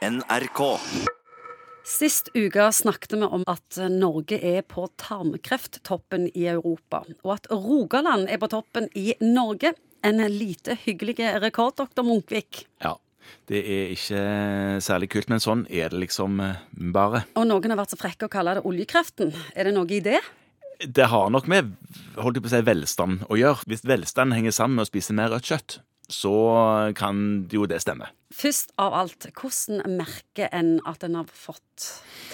NRK. Sist uke snakket vi om at Norge er på tarmkrefttoppen i Europa, og at Rogaland er på toppen i Norge. En lite hyggelig rekord, doktor Munkvik. Ja. Det er ikke særlig kult, men sånn er det liksom eh, bare. Og noen har vært så frekke å kalle det oljekreften. Er det noe i det? Det har nok med holdt jeg på å si, velstand å gjøre. Hvis velstand henger sammen med å spise mer rødt kjøtt, så kan jo det stemme. Først av alt, hvordan merker en at en har fått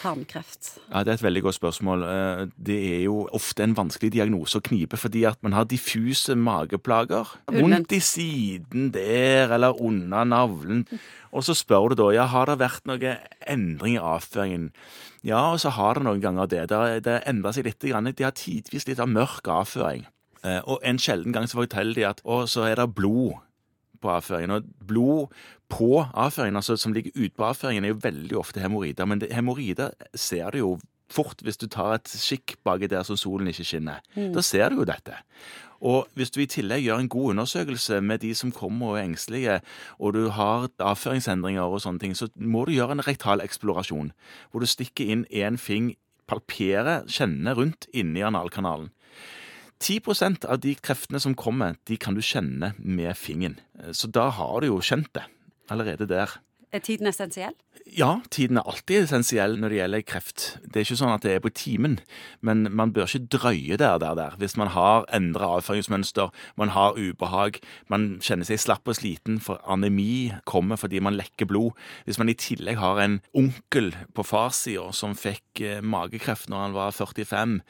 tarmkreft? Ja, Det er et veldig godt spørsmål. Eh, Det er jo ofte en vanskelig diagnose å knipe, fordi at man har diffuse mageplager. Vondt i siden der, eller under navlen. Og så spør du da ja, har det vært noen endring i avføringen. Ja, og så har det noen ganger det. Det, det endrer seg litt. De har tidvis litt av mørk avføring. Eh, Og en sjelden gang så forteller de at å, så er det blod på avføringen. Og blod på avføringen, altså som ligger ute på avføringen, er jo veldig ofte hemoroider. Men hemoroider ser du jo fort hvis du tar et skikk baki der som solen ikke skinner. Da ser du jo dette. Og hvis du i tillegg gjør en god undersøkelse med de som kommer og er engstelige, og du har avføringsendringer og sånne ting, så må du gjøre en rektal eksplorasjon, hvor du stikker inn én fing, palperer, kjenner rundt inni analkanalen. 10% av de kreftene som kommer, de kan du kjenne med fingeren. Så da har du jo kjent det allerede der. Er tiden essensiell? Ja, tiden er alltid essensiell når det gjelder kreft. Det er ikke sånn at det er på timen, men man bør ikke drøye der, der, der. Hvis man har endra avføringsmønster, man har ubehag, man kjenner seg slapp og sliten, for anemi kommer fordi man lekker blod. Hvis man i tillegg har en onkel på farssida som fikk eh, magekreft når han var 45,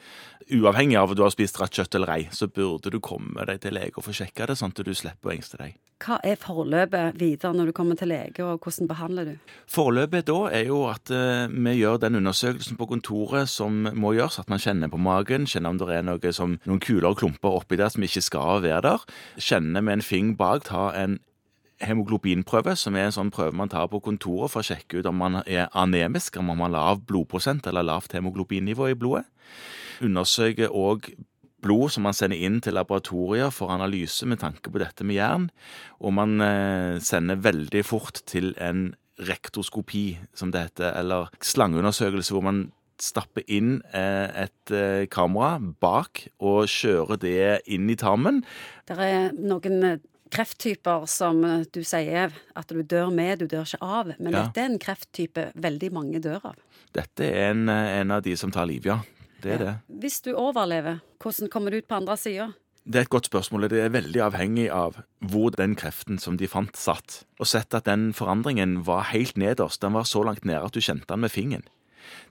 uavhengig av om du har spist rødt kjøtt eller ei, så burde du komme deg til lege og få sjekka det, sånn at du slipper å engste deg. Hva er forløpet videre når du kommer til lege, og hvordan behandler du? Forløpet da er jo at eh, vi gjør den undersøkelsen på kontoret som må gjøres, at man kjenner på magen, kjenner om det er noe som, noen kuler og klumper oppi der som ikke skal være der, kjenner med en fing bak, ta en hemoglobinprøve, som er en sånn prøve man tar på kontoret for å sjekke ut om man er anemisk, om man har lav blodprosent eller lavt hemoglobinnivå i blodet. Undersøker òg blod som man sender inn til laboratorier for analyse med tanke på dette med jern, og man eh, sender veldig fort til en rektoskopi, som det heter, eller slangeundersøkelse, hvor man stapper inn eh, et eh, kamera bak og kjører det inn i tarmen. Det er noen krefttyper som du sier at du dør med, du dør ikke av. Men Ja. dette er en krefttype veldig mange dør av. Dette er en, en av de som tar liv, ja. Det er det. Hvis du overlever, hvordan kommer du ut på andre sida? Det er et godt spørsmål. Det er veldig avhengig av hvor den kreften som de fant, satt. Og sett at den forandringen var helt nederst. Den var så langt nede at du kjente den med fingeren.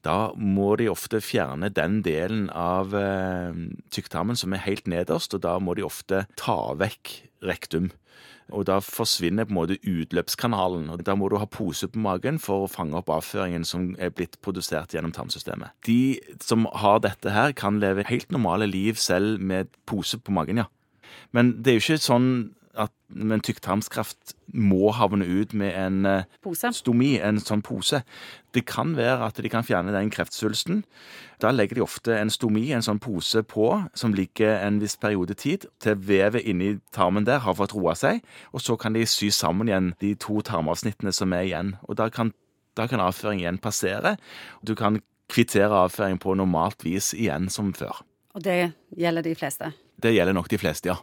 Da må de ofte fjerne den delen av eh, tykktarmen som er helt nederst, og da må de ofte ta vekk rektum. Og da forsvinner på en måte utløpskanalen, og da må du ha pose på magen for å fange opp avføringen som er blitt produsert gjennom tarmsystemet. De som har dette her, kan leve helt normale liv selv med pose på magen, ja. Men det er jo ikke sånn at med en tykktarmskreft må havne ut med en eh, Pose? stomi, en sånn pose. Det kan være at de kan fjerne den kreftsvulsten. Da legger de ofte en stomi, en sånn pose på, som ligger en viss periode tid, til vevet inni tarmen der har fått roa seg, og så kan de sy sammen igjen de to tarmavsnittene som er igjen. Og da kan, da kan avføring igjen passere. Du kan kvittere avføring på normalt vis igjen som før. Og det gjelder de fleste. Det gjelder nok de fleste, ja.